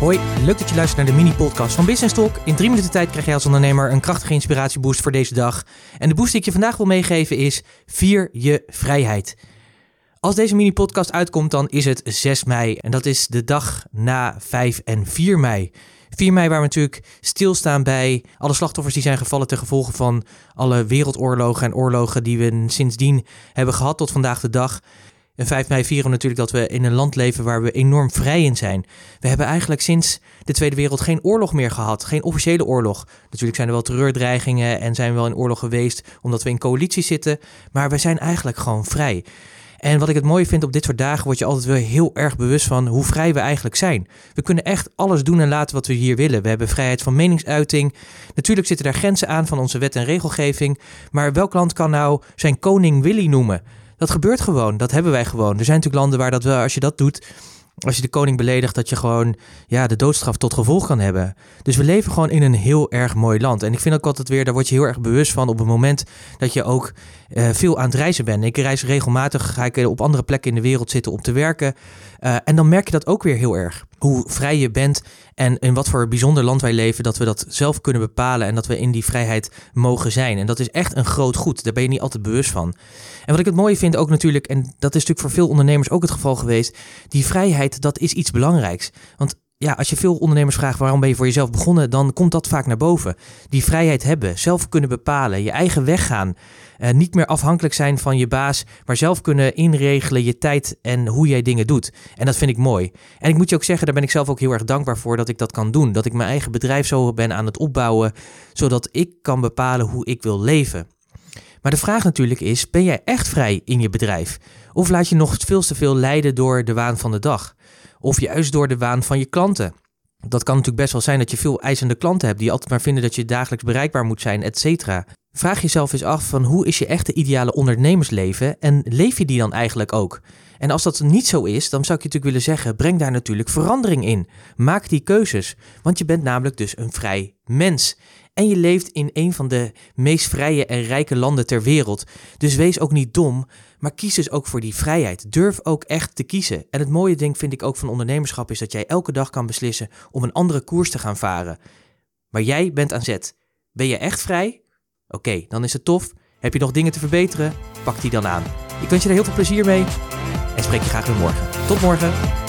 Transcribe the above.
Hoi, leuk dat je luistert naar de mini-podcast van Business Talk. In drie minuten tijd krijg jij als ondernemer een krachtige inspiratieboost voor deze dag. En de boost die ik je vandaag wil meegeven is: vier je vrijheid. Als deze mini-podcast uitkomt, dan is het 6 mei. En dat is de dag na 5 en 4 mei. 4 mei waar we natuurlijk stilstaan bij alle slachtoffers die zijn gevallen ten gevolge van alle wereldoorlogen en oorlogen die we sindsdien hebben gehad tot vandaag de dag. En 5 mei vieren we natuurlijk dat we in een land leven waar we enorm vrij in zijn. We hebben eigenlijk sinds de Tweede Wereld geen oorlog meer gehad, geen officiële oorlog. Natuurlijk zijn er wel terreurdreigingen en zijn we wel in oorlog geweest omdat we in coalitie zitten, maar we zijn eigenlijk gewoon vrij. En wat ik het mooie vind op dit soort dagen, word je altijd wel heel erg bewust van hoe vrij we eigenlijk zijn. We kunnen echt alles doen en laten wat we hier willen. We hebben vrijheid van meningsuiting. Natuurlijk zitten daar grenzen aan van onze wet en regelgeving. Maar welk land kan nou zijn koning Willy noemen? Dat gebeurt gewoon. Dat hebben wij gewoon. Er zijn natuurlijk landen waar dat wel, als je dat doet, als je de koning beledigt, dat je gewoon ja, de doodstraf tot gevolg kan hebben. Dus we leven gewoon in een heel erg mooi land. En ik vind ook altijd weer, daar word je heel erg bewust van op het moment dat je ook uh, veel aan het reizen bent. Ik reis regelmatig, ga ik op andere plekken in de wereld zitten om te werken. Uh, en dan merk je dat ook weer heel erg. Hoe vrij je bent en in wat voor bijzonder land wij leven, dat we dat zelf kunnen bepalen en dat we in die vrijheid mogen zijn. En dat is echt een groot goed. Daar ben je niet altijd bewust van. En wat ik het mooie vind ook natuurlijk, en dat is natuurlijk voor veel ondernemers ook het geval geweest, die vrijheid, dat is iets belangrijks. Want ja, als je veel ondernemers vraagt waarom ben je voor jezelf begonnen, dan komt dat vaak naar boven. Die vrijheid hebben, zelf kunnen bepalen, je eigen weg gaan. Uh, niet meer afhankelijk zijn van je baas, maar zelf kunnen inregelen je tijd en hoe jij dingen doet. En dat vind ik mooi. En ik moet je ook zeggen, daar ben ik zelf ook heel erg dankbaar voor dat ik dat kan doen. Dat ik mijn eigen bedrijf zo ben aan het opbouwen, zodat ik kan bepalen hoe ik wil leven. Maar de vraag natuurlijk is: ben jij echt vrij in je bedrijf? Of laat je nog veel te veel leiden door de waan van de dag? Of juist door de waan van je klanten? Dat kan natuurlijk best wel zijn dat je veel eisende klanten hebt die altijd maar vinden dat je dagelijks bereikbaar moet zijn, et cetera. Vraag jezelf eens af van hoe is je echte ideale ondernemersleven en leef je die dan eigenlijk ook? En als dat niet zo is, dan zou ik je natuurlijk willen zeggen, breng daar natuurlijk verandering in. Maak die keuzes, want je bent namelijk dus een vrij mens. En je leeft in een van de meest vrije en rijke landen ter wereld. Dus wees ook niet dom, maar kies dus ook voor die vrijheid. Durf ook echt te kiezen. En het mooie ding vind ik ook van ondernemerschap is dat jij elke dag kan beslissen om een andere koers te gaan varen. Maar jij bent aan zet. Ben je echt vrij? Oké, dan is het tof. Heb je nog dingen te verbeteren? Pak die dan aan. Ik wens je er heel veel plezier mee en spreek je graag weer morgen. Tot morgen.